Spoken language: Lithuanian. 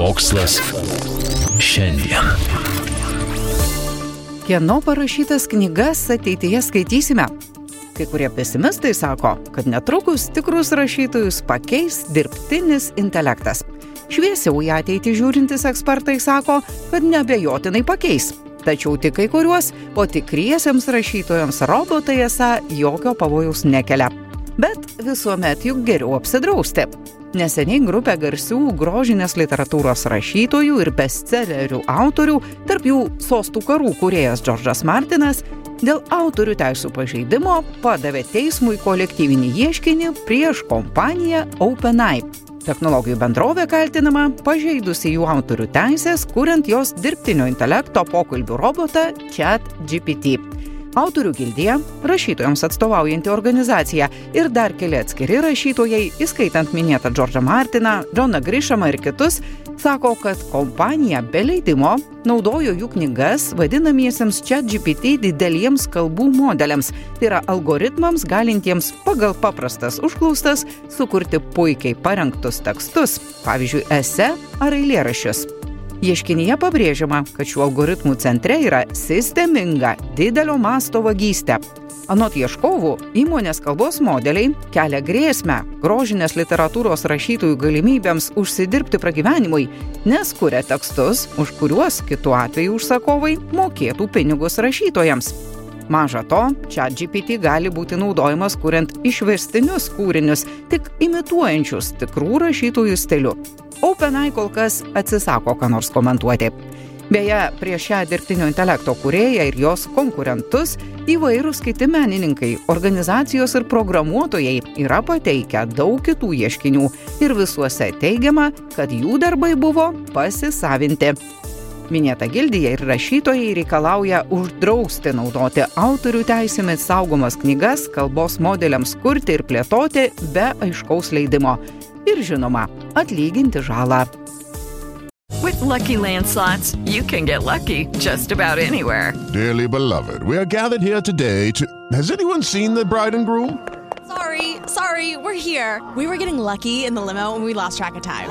Mokslas šiandien. Kieno parašytas knygas ateityje skaitysime? Kai kurie pesimistai sako, kad netrukus tikrus rašytojus pakeis dirbtinis intelektas. Šviesiau į ateitį žiūrintis ekspertai sako, kad nebejotinai pakeis. Tačiau tik kai kuriuos, o tikriesiems rašytojams robotai esą jokio pavojaus nekelia. Bet visuomet juk geriau apsidrausti. Neseniai grupė garsių grožinės literatūros rašytojų ir bestsellerių autorių, tarp jų sostų karų kuriejas Džordžas Martinas, dėl autorių teisų pažeidimo padavė teismui kolektyvinį ieškinį prieš kompaniją OpenAI. Technologijų bendrovė kaltinama pažeidusi jų autorių teisės, kuriant jos dirbtinio intelekto pokalbių robotą ChatGPT. Autorių gildija, rašytojams atstovaujanti organizacija ir dar keli atskiri rašytojai, įskaitant minėtą Džordžą Martiną, Džoną Grišamą ir kitus, sako, kad kompanija be leidimo naudojo jų knygas vadinamiesiems ChatGPT dideliems kalbų modeliams, tai yra algoritmams galintiems pagal paprastas užklaustas sukurti puikiai parengtus tekstus, pavyzdžiui, ese ar eilėraščius. Ieškinyje pabrėžiama, kad šių algoritmų centre yra sisteminga didelio masto vagystė. Anot ieškovų, įmonės kalbos modeliai kelia grėsmę grožinės literatūros rašytojų galimybėms užsidirbti pragyvenimui, nes kuria tekstus, už kuriuos kitu atveju užsakovai mokėtų pinigus rašytojams. Maža to, čia GPT gali būti naudojamas kuriant išvestinius kūrinius, tik imituojančius tikrų rašytojų stilių. OpenAI kol kas atsisako ką nors komentuoti. Beje, prieš šią dirbtinio intelekto kurėją ir jos konkurentus įvairūs kiti menininkai, organizacijos ir programuotojai yra pateikę daug kitų ieškinių ir visuose teigiama, kad jų darbai buvo pasisavinti. Minėta gildija ir rašytojai reikalauja uždrausti naudoti autorių teisėmis saugomas knygas kalbos modeliams kurti ir plėtoti be aiškaus leidimo. Ir žinoma, atlyginti žalą. With Lucky Land slots, you can get lucky just about anywhere. Dearly beloved, we are gathered here today to. Has anyone seen the bride and groom? Sorry, sorry, we're here. We were getting lucky in the limo and we lost track of time.